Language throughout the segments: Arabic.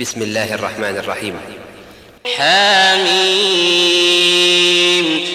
بسم الله الرحمن الرحيم. حاميم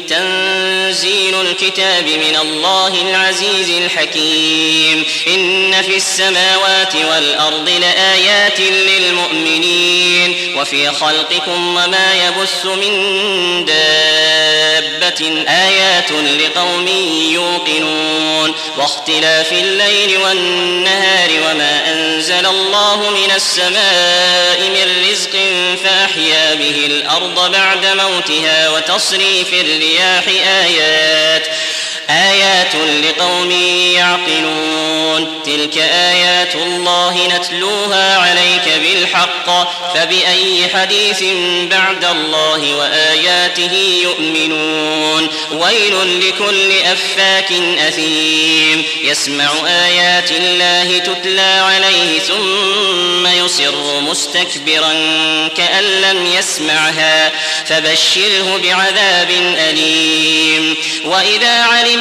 تنزيل الكتاب من الله العزيز الحكيم. إن في السماوات والأرض لآيات للمؤمنين. وفي خلقكم وما يبث من دابة آيات لقوم يوقنون واختلاف الليل والنهار وما أنزل الله من السماء من رزق فأحيا به الأرض بعد موتها وتصريف الرياح آيات آيات لقوم يعقلون. تلك آيات الله نتلوها عليك بالحق فبأي حديث بعد الله وآياته يؤمنون. ويل لكل أفاك أثيم. يسمع آيات الله تتلى عليه ثم يصر مستكبرا كأن لم يسمعها فبشره بعذاب أليم. وإذا علم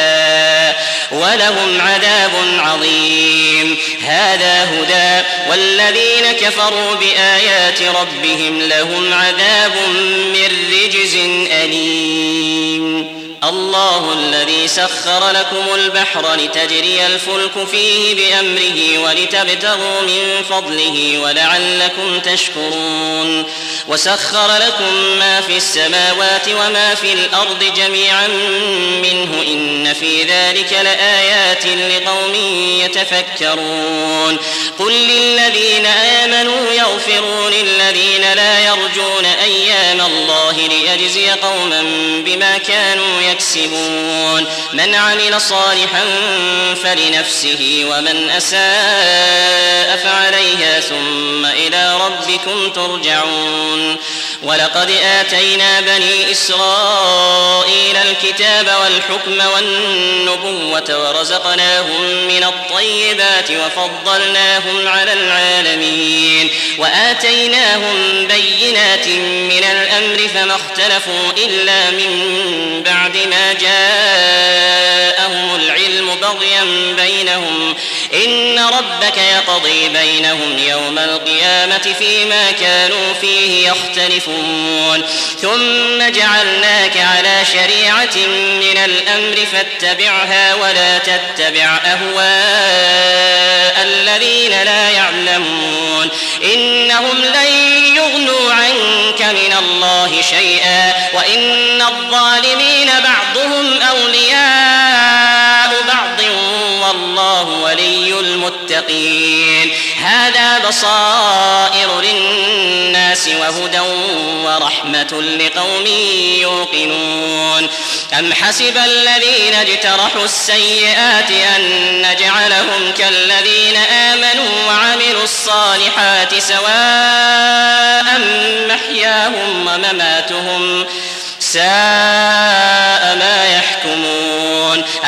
ولهم عذاب عظيم. هذا هدى والذين كفروا بآيات ربهم لهم عذاب من رجز أليم. الله الذي سخر لكم البحر لتجري الفلك فيه بأمره ولتبتغوا من فضله ولعلكم تشكرون. وسخر لكم ما في السماوات وما في الأرض جميعا منه إن في ذلك لآيات لقوم يتفكرون. قل للذين آمنوا يغفروا للذين لا يرجون أيام الله ليجزي قوما بما كانوا يكسبون. من عمل صالحا فلنفسه ومن أساء فعليها ثم إلى ربكم ترجعون. ولقد آتينا بني إسرائيل الكتاب والحكم والنبوة ورزقناهم من الطيبات وفضلناهم على العالمين وآتيناهم بينات من الأمر فما اختلفوا إلا من بعد ما جاءهم العلم بغيا بينهم إن ربك يقضي بينهم يوم القيامة فيما كانوا فيه يختلفون ثم جعلناك على شريعة من الأمر فاتبعها ولا تتبع أهواء الذين لا يعلمون. إنهم لن يغنوا عنك من الله شيئا. وإن الظالمين بعضهم أولياء بعض. والله ولي المتقين. هذا بصائر للناس وهدى ورحمة لقوم يوقنون. أم حسب الذين اجترحوا السيئات أن نجعلهم كالذين آمنوا وعملوا الصالحات سواء محياهم ومماتهم ساء ما يحكمون.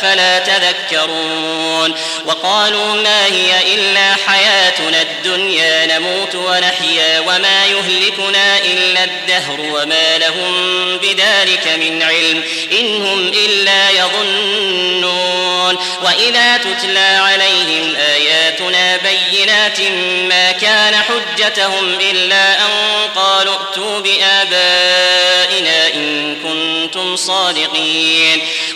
أفلا تذكرون وقالوا ما هي إلا حياتنا الدنيا نموت ونحيا وما يهلكنا إلا الدهر وما لهم بذلك من علم إن هم إلا يظنون وإذا تتلى عليهم آياتنا بينات ما كان حجتهم إلا أن قالوا ائتوا بآبائنا إن كنتم صادقين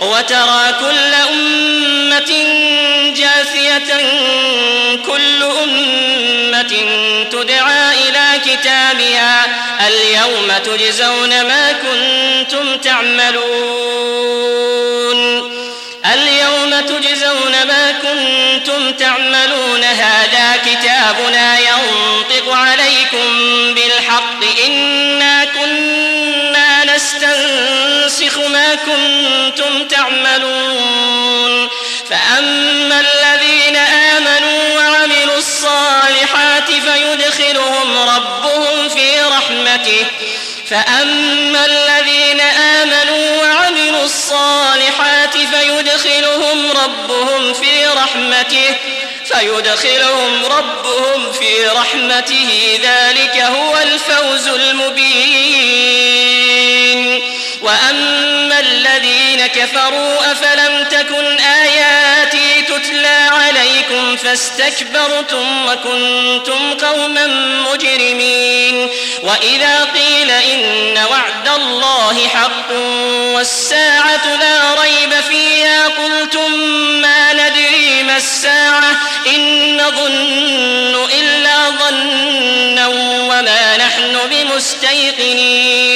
وترى كل أمة جاثية كل أمة تدعى إلى كتابها اليوم تجزون ما كنتم تعملون. اليوم تجزون ما كنتم تعملون هذا كتابنا كنتم تعملون فأما الذين آمنوا وعملوا الصالحات فيدخلهم ربهم في رحمته فأما الذين آمنوا وعملوا الصالحات فيدخلهم ربهم في رحمته فيدخلهم ربهم في رحمته ذلك هو الفوز المبين وأما الذين كفروا أفلم تكن آياتي تتلى عليكم فاستكبرتم وكنتم قوما مجرمين وإذا قيل إن وعد الله حق والساعة لا ريب فيها قلتم ما ندري ما الساعة إن نظن إلا ظنا وما نحن بمستيقنين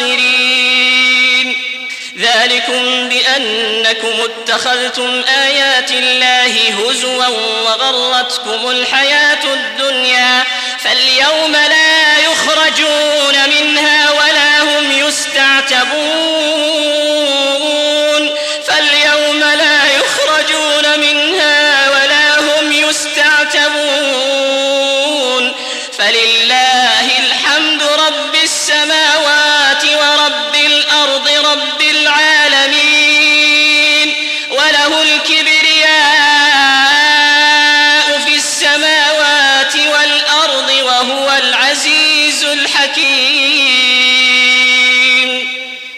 من ناصرين ذلكم بأنكم اتخذتم آيات الله هزوا وغرتكم الحياة الدنيا فاليوم لا يخرجون منها